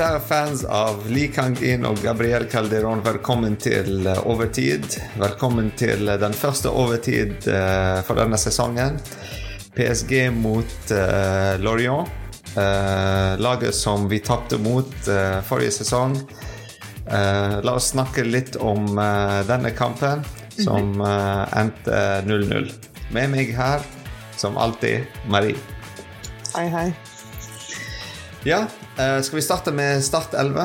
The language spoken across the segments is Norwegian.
kjære fans av Li Kang-in og Gabriel Calderón, velkommen til eh, Overtid. Velkommen til eh, den første overtid uh, for denne sesongen. PSG mot uh, Lorient. Uh, laget som vi tapte mot forrige sesong. la oss snakke litt om denne kampen, som endte 0-0. Med meg her, som alltid, Marie. Hei, hei. Ja, uh, skal vi starte med Start 11?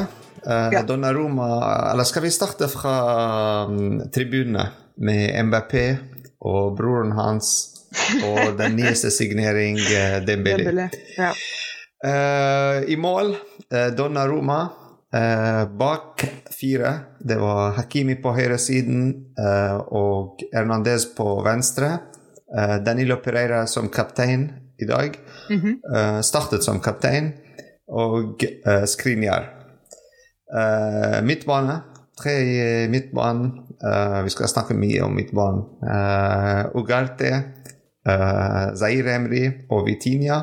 Uh, ja. Donnaroma Eller skal vi starte fra um, tribunene med MBP og broren hans og den nyeste signering, uh, Dembélé. Dembélé. Ja. I mål Donnaroma. Bak fire, det var Hakimi på høyresiden uh, og Hernandez på venstre. Danilo Pereira som kaptein i dag. Mm -hmm. startet som kaptein og uh, Skrinjar. Uh, midtbane. Tre i midtbanen. Uh, vi skal snakke mye om midtbanen. Uh, Ugarte, uh, Emri og Vitinia.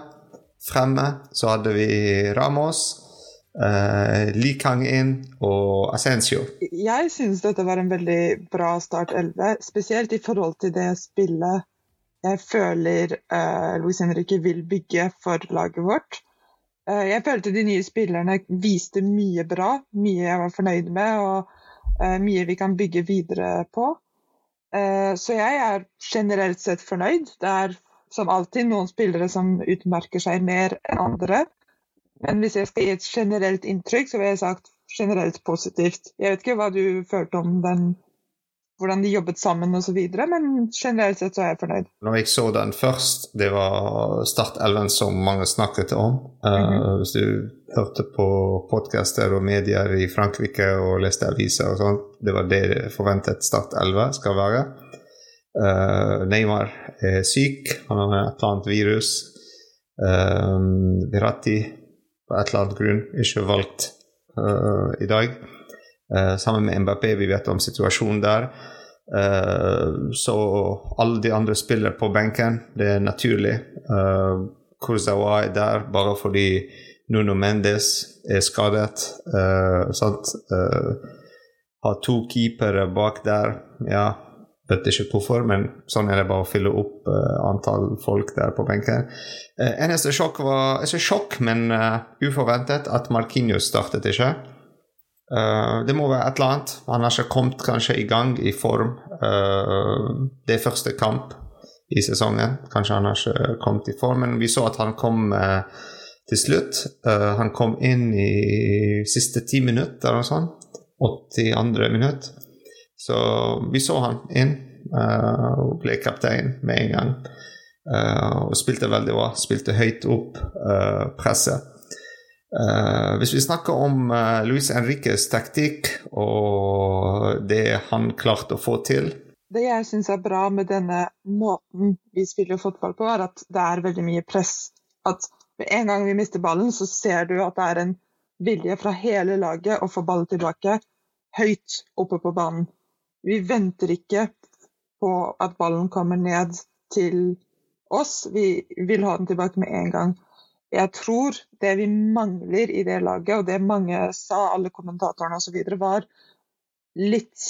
Fremme så hadde vi Ramos, uh, Li Kang-in og Ascencio. Jeg synes dette var en veldig bra start 11, spesielt i forhold til det spillet jeg føler uh, Louis Henrique vil bygge for laget vårt. Eh, jeg følte de nye spillerne viste mye bra, mye jeg var fornøyd med og eh, mye vi kan bygge videre på. Eh, så jeg er generelt sett fornøyd. Det er som alltid noen spillere som utmerker seg mer enn andre. Men hvis jeg skal gi et generelt inntrykk, så vil jeg sagt generelt positivt. Jeg vet ikke hva du følte om den hvordan de jobbet sammen osv. Men generelt sett så er jeg fornøyd. Når jeg så den først, det var Start 11 som mange snakket om. Mm -hmm. hvis du hørte på podcaster og medier i Frankrike og leste aviser og sånn, det var det forventet Start 11 skal være. Uh, Neymar er syk, han har et eller annet virus. Uh, Virati på et eller annet grunn ikke valgt uh, i dag. Uh, sammen med Mbappé, vi vet om situasjonen der. Uh, så alle de andre spiller på benken. Det er naturlig. Uh, Kurzawa er der bare fordi Nuno Mendes er skadet. Uh, har to keepere bak der. Ja, vet ikke hvorfor, men sånn er det bare å fylle opp antall folk der på benken. eneste sjokk var Ikke sjokk, men uforventet at Markinius startet ikke. Uh, det må være et eller annet. Han har ikke kommet kanskje i gang i form. Uh, det er første kamp i sesongen. Kanskje han har ikke kommet i form, men vi så at han kom uh, til slutt. han kom inn i siste ti minutter eller noe sånt. 82. minutt. Så vi så han inn og ble kaptein med en gang. og spilte veldig bra. Spilte høyt opp presset. Uh, hvis vi snakker om uh, Luis Henriques taktikk og det han klarte å få til Det jeg syns er bra med denne måten vi spiller fotball på, er at det er veldig mye press. At med en gang vi mister ballen, så ser du at det er en vilje fra hele laget å få ballen tilbake høyt oppe på banen. Vi venter ikke på at ballen kommer ned til oss, vi vil ha den tilbake med en gang jeg tror det vi mangler i det laget, og det mange sa, alle kommentatorene osv., var litt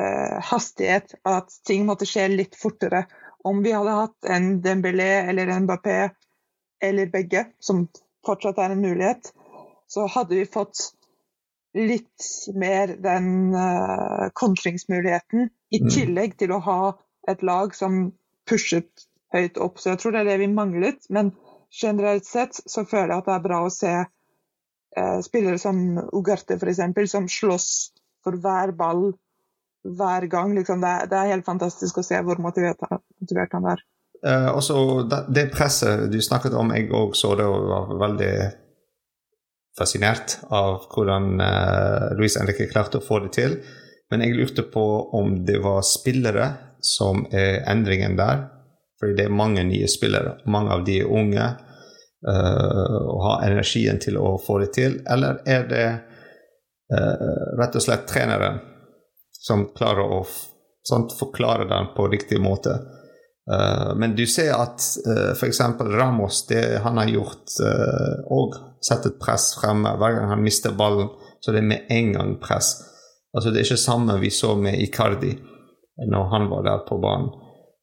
eh, hastighet. At ting måtte skje litt fortere. Om vi hadde hatt en Dembélé eller en Mbappé eller begge, som fortsatt er en mulighet, så hadde vi fått litt mer den uh, kontringsmuligheten, i mm. tillegg til å ha et lag som pushet høyt opp. Så jeg tror det er det vi manglet. men generelt sett så føler jeg at det er bra å se eh, spillere som Ugarte f.eks., som slåss for hver ball hver gang. Liksom. Det, er, det, er, helt fantastisk å se hvor motivert, motivert han er. Eh, også det, det, presset du snakket om, jeg òg så det og var veldig fascinert av hvordan eh, Luis Henrique klarte å få det til. Men jeg lurte på om det var spillere som er endringen der fordi det er mange nye spillere. Mange av de er unge uh, og har energien til å få det til. Eller er det uh, rett og slett treneren som klarer å sånt, forklare den på riktig måte? Uh, men du ser at uh, f.eks. Ramos, det han har gjort òg, uh, sett et press fremme. Hver gang han mister ballen, så det er med en gang press. Altså Det er ikke samme vi så med Icardi når han var der på banen.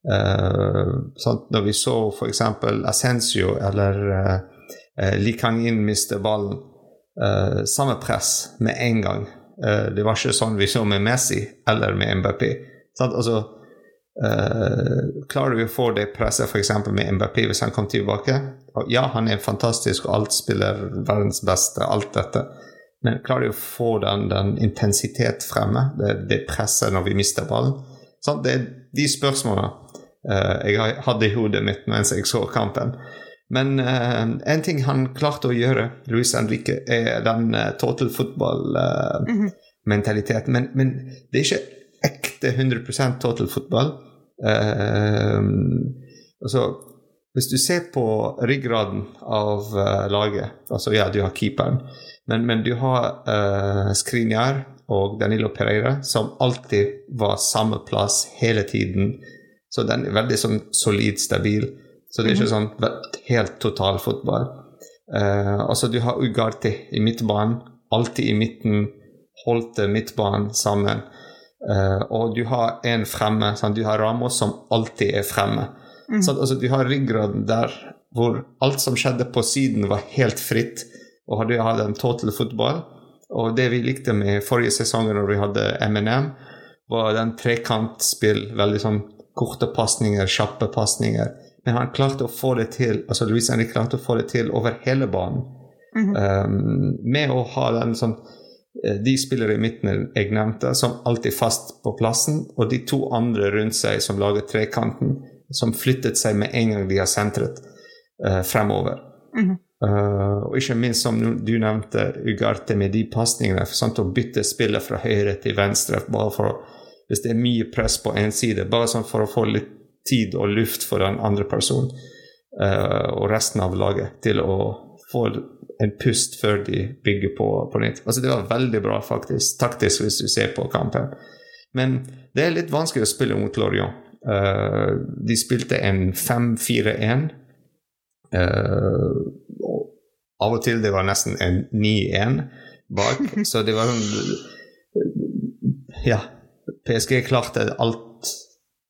Uh, sånn, når vi så f.eks. Ascencio eller uh, Li Kangin miste ballen, uh, samme press med en gang. Uh, det var ikke sånn vi så med Messi eller med MBP. Sant? altså, klarer vi å få det presset f.eks. med MBP hvis han kommer tilbake? Og ja, han er fantastisk og alt spiller verdens beste, alt dette. Men klarer vi å få den, den intensitet fremme, det, det presset når vi mister ballen? Sånn, det er de spørsmålene uh, jeg hadde i hodet mitt mens jeg så kampen. Men uh, en ting han klarte å gjøre, Luis Henrique, er den uh, total football-mentaliteten. -hmm. men, men, det er ikke ekte 100 total football. altså, hvis du ser på ryggraden av laget altså Ja, du har keeperen, men, men du har uh, Skriniar og Danilo Pereira, som alltid var samme plass hele tiden. Så den er veldig sånn solid, stabil. Så det er ikke mhm. sånn helt total fotball. Uh, altså, du har Ugarte i midtbanen, alltid i midten, holdt midtbanen sammen. Uh, og du har en fremme. Sant? du har Ramos som alltid er fremme. Mm. Så, altså, du har ryggraden der hvor alt som skjedde på siden, var helt fritt. Og du hadde en total fotball og det vi likte med forrige sesong når vi hadde MNM, var den trekantspill. Veldig sånn korte pasninger, kjappe pasninger. Men han klarte å få det til altså Luis Henrik klarte å få det til over hele banen. Mm -hmm. um, med å ha den sånn de spillere i midten jeg nevnte, som alltid fast på plassen, og de to andre rundt seg som lager trekanten, som flyttet seg med en gang de har sentret uh, fremover. Mm -hmm. Uh, og ikke minst, som du nevnte, Ugarte med de pasningene. Å bytte spillet fra høyre til venstre bare for hvis det er mye press på én side. Bare sånn for å få litt tid og luft for den andre personen uh, og resten av laget til å få en pust før de bygger på, på nytt. Altså Det var veldig bra, faktisk, taktisk, hvis du ser på kampen. Men det er litt vanskelig å spille mot Lorient. Uh, de spilte en 5-4-1. Uh, av og til det var nesten en 9-1 bak. Så det var sånn Ja. PSG klarte alt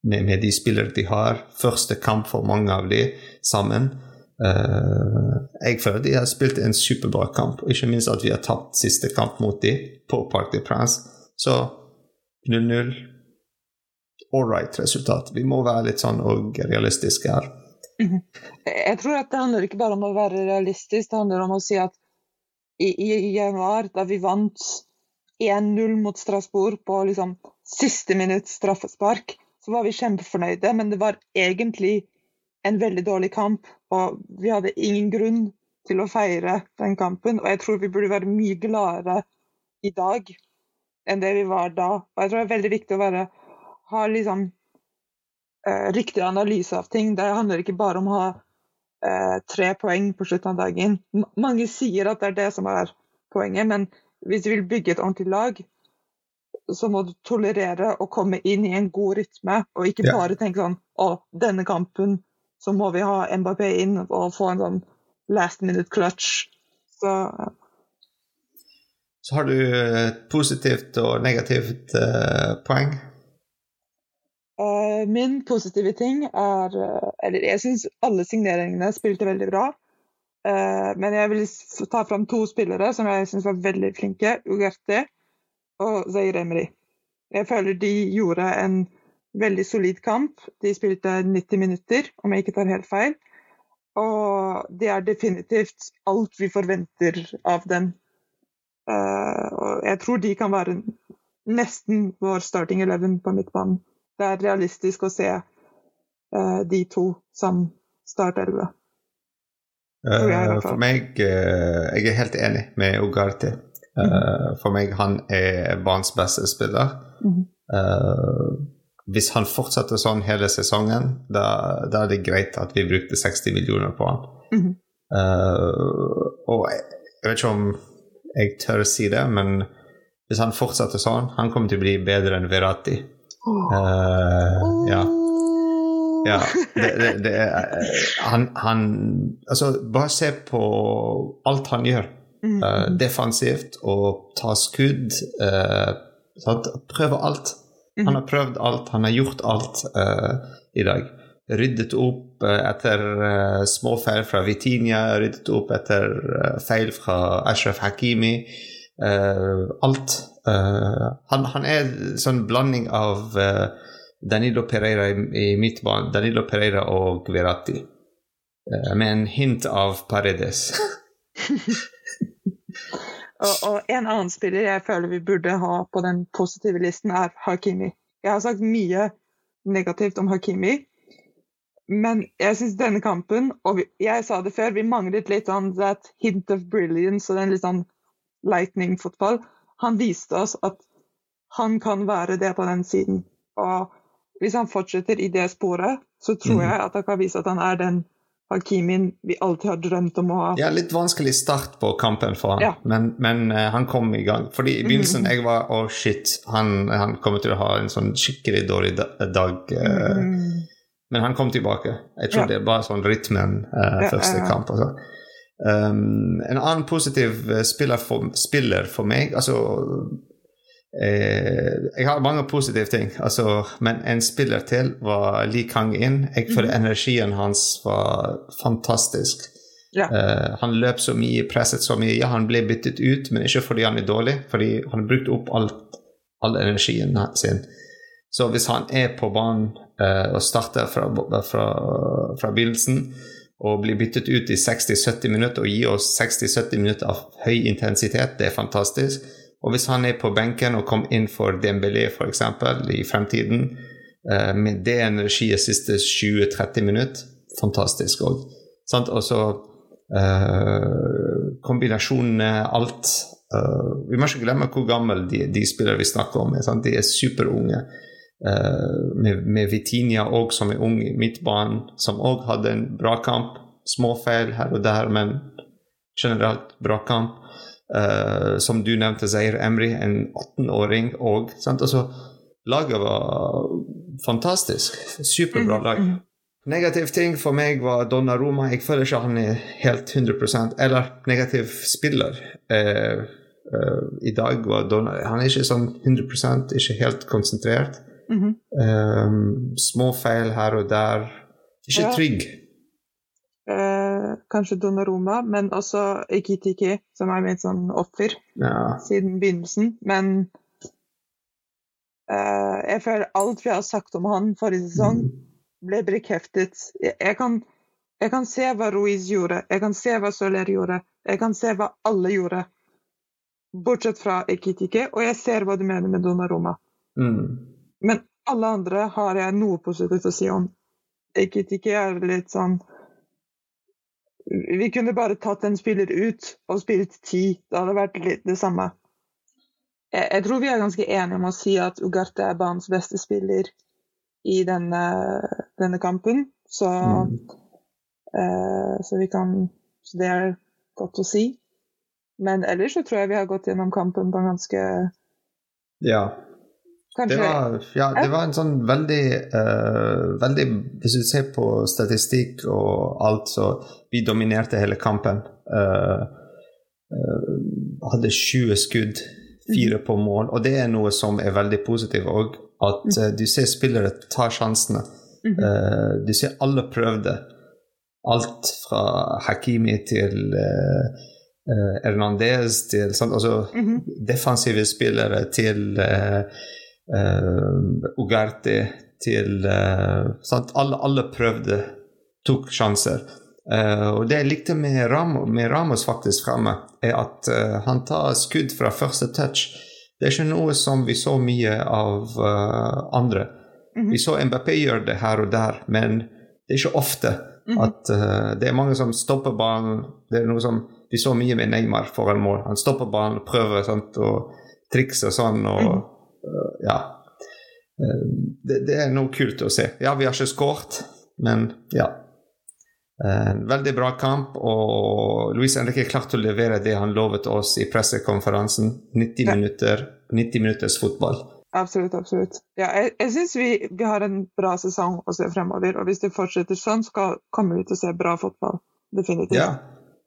med, med, de spillere de har. Første kamp for mange av de sammen. Uh, jeg føler de har spilt en superbra kamp, og ikke minst at vi har tapt siste kamp mot de på Parc de Prince. Så 0-0 Ålreit resultat. Vi må være litt sånn og realistiske her. Mhm. Jeg tror at det handler ikke bare om å være realistisk, det handler om å si at i, i, januar, da vi vant 1-0 mot Strasbourg på liksom siste minutt straffespark, så var vi kjempefornøyde, men det var egentlig en veldig dårlig kamp. Og vi hadde ingen grunn til å feire den kampen. Og jeg tror vi burde være mye gladere i dag enn det vi var da. Og jeg tror det er veldig viktig å være, ha liksom eh, riktig analyse av ting. Det handler ikke bare om å ha eh, tre poeng på slutten av dagen. M mange sier at det er det som er poenget, men hvis du vil bygge et ordentlig lag, så må du tolerere å komme inn i en god rytme, og ikke ja. bare tenke sånn Å, denne kampen så må vi ha Mbappé inn og få en sånn last minute clutch. Så Så har du et positivt og negativt uh, poeng? Uh, min positive ting er uh, Eller jeg syns alle signeringene spilte veldig bra. Men jeg vil ta fram to spillere som jeg syns var veldig flinke. Ugarte og Zair Emry. Jeg føler de gjorde en veldig solid kamp. De spilte 90 minutter, om jeg ikke tar helt feil. Og det er definitivt alt vi forventer av dem. og jeg tror de kan være nesten vår starting eleven på midtbanen det er realistisk å se uh, de to som startelve. Uh, for meg Jeg er helt enig med Ugarte. Uh. For meg han er banens beste spiller. -hmm. hvis han fortsetter sånn hele sesongen, da, da, er det greit at vi brukte 60 millioner på han. -hmm. og jeg, jeg vet ikke om jeg tør å si det, men hvis han fortsetter sånn, han kommer til å bli bedre enn Verratti. Uh, ja. Ja, det, det, det han, han Altså, bare se på alt han gjør. Mm. Uh, defensivt og ta skudd. Uh, sant? Prøver alt. Mm. Han har prøvd alt, han har gjort alt uh, i dag. Ryddet opp etter små feil fra Vitinia, ryddet opp etter feil fra Ashraf Hakimi. alt. Han, han, er sånn blanding av Danilo Pereira i, i midtbanen, Danilo Pereira og Verratti. med en hint av Paredes. Og, og, en annen spiller jeg føler vi burde ha på den positive listen, er Hakimi. Jeg har sagt mye negativt om Hakimi, men jeg syns denne kampen Og jeg sa det før, vi manglet litt sånn that hint of brilliance og den litt sånn lightning-fotball. Han viste oss at han kan være det på den siden. Og hvis han fortsetter i det sporet, så tror Mm. jeg at han kan vise at han er den Hakimin vi alltid har drømt om å ha. Ja, litt vanskelig start på kampen for han, Ja. men, men uh, han kom i gang. Fordi i begynnelsen Mhm. jeg var å shit, han, han kommer til å ha en sånn skikkelig dårlig dag. Uh, Mm. Men han kom tilbake. Jeg tror Ja. det er bare sånn rytmen uh, Ja, første kamp. Altså. Um, en annen positiv spiller for, spiller for meg altså Jeg har mange positive ting, altså, men en spiller til var Lee Kang-in. Jeg føler Mhm. energien hans var fantastisk. Ja. Uh, han løp så mye, presset så mye. Ja, han ble byttet ut, men ikke fordi han er dårlig, fordi han brukte opp alt, all energien sin. Så hvis han er på banen uh, og starter fra, fra, fra begynnelsen og blir byttet ut i 60-70 minutter og gir oss 60-70 minutter av høy intensitet, det er fantastisk. Og hvis han er på benken og kommer inn for Dembélé f.eks. i fremtiden, eh, med det energiet siste 20-30 minutter, fantastisk òg. Og så eh, kombinasjonene, alt eh, Vi må ikke glemme hvor gamle de, de spillere vi snakker om. Sant? De er superunge. Uh, med, med Vitinia òg, som er ung i midtbanen, som òg hadde en bra kamp. Små feil her og der, men generelt bra kamp. Eh, som du nevnte, Zair Emry, en 18-åring òg. Altså, laget var fantastisk. Superbra lag. Mhm. Negativ ting for meg var Donna Roma. Jeg føler ikke han er helt 100% Eller negativ spiller. Uh, uh, I dag var Donna Han er ikke sånn 100% ikke helt konsentrert. Mhm. Eh, små feil her og der. Ikke Ja. trygg. Kanskje Donnaroma, men også Ikitiki, som er mitt sånn offer Ja. siden begynnelsen. Men uh, jeg føler alt vi har sagt om han forrige sesong, ble bekreftet. Jeg, kan, jeg kan se hva Ruiz gjorde, jeg kan se hva Soler gjorde, jeg kan se hva alle gjorde. Bortsett fra Ikitiki, og jeg ser hva du mener med Donnaroma. Mm. Men alle andre har jeg noe positivt å si om. Ikitiki er litt sånn Vi kunne bare tatt en spiller ut og spilt ti. Det hadde vært litt det samme. Jeg, jeg tror vi er ganske enige om å si at Ugarte er banens beste spiller i denne, denne kampen. Så, Mm. eh, så vi kan Så det er godt å si. Men ellers så tror jeg vi har gått gjennom kampen på en ganske ja. Kanskje Det var, ja, det var en sånn veldig, uh, veldig Hvis du ser på statistikk og alt, så vi dominerte hele kampen. Uh, uh, hadde 20 skudd, fire på mål. Og det er noe som er veldig positivt òg. At eh, du ser spillere ta sjansene. Mhm. Du ser alle prøvde. Alt fra Hakimi til Hernandez til sånn, Altså, Mhm. defensive spillere til eh, eh, Ugarte til eh? Alle, alle prøvde, tok sjanser. Eh, og det jeg likte med, Ram med Ramos faktisk framme, er at han tar skudd fra første touch. Det er ikke noe som vi så mye av andre. -hmm. Vi så Mbappé gjøre det her og der, men det er ikke ofte Mhm. at uh, det er mange som stopper ballen. Det er noe som vi så mye med Neymar foran mål. Han stopper ballen, prøver sant, og trikser sånn. og Mhm. Eh, ja. Eh, det, det er noe kult å se. Ja, vi har ikke skåret, men ja. Eh, En veldig bra kamp, og Luis Henrique klarte å levere det han lovet oss i pressekonferansen. 90 minutter, 90 minutters fotball. Absolutt, absolutt. Ja, jeg jeg syns vi, vi har en bra sesong å se fremover. Og hvis det fortsetter sånn, skal kommer vi til å se bra fotball. Definitivt. Ja.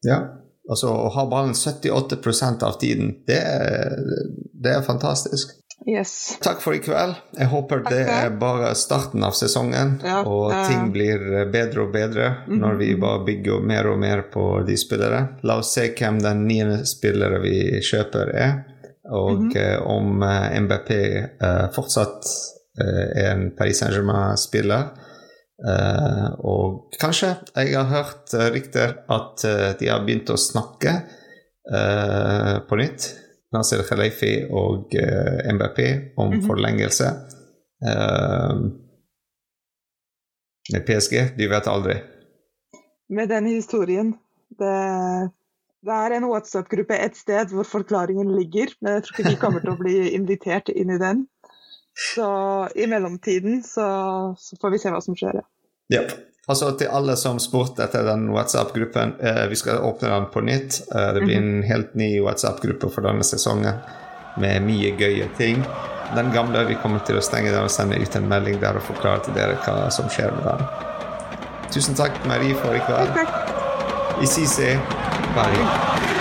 ja. Altså, å ha ballen 78% av tiden, det er, det er fantastisk. Yes. Takk for i kveld. Jeg håper det er bare starten av sesongen, Ja, og ting blir bedre og bedre når vi bare bygger mer og mer på de spillere. La oss se hvem den niende spillere vi kjøper er, og eh, om eh, MBP eh, fortsatt er en Paris Saint-Germain-spiller. Og kanskje jeg har hørt rykter at de har begynt å snakke på nytt. Nasir Khalifi og eh, MBP om Mhm. forlengelse. Eh, med PSG, de vet aldri. Med den historien det, det er en WhatsApp-gruppe et sted hvor forklaringen ligger, men jeg tror ikke vi kommer til å bli invitert inn i den. Så i mellomtiden så, så får vi se hva som skjer. ja. Yep. Altså til alle som spurte etter den WhatsApp-gruppen, eh, vi skal åpne den på nytt. Eh, det blir en helt ny WhatsApp-gruppe for denne sesongen med mye gøye ting. Den gamle vi kommer til å stenge den og sende ut en melding der og forklare til dere hva som skjer med den. Tusen takk, Marie, for i kveld. Vi ses. Bye.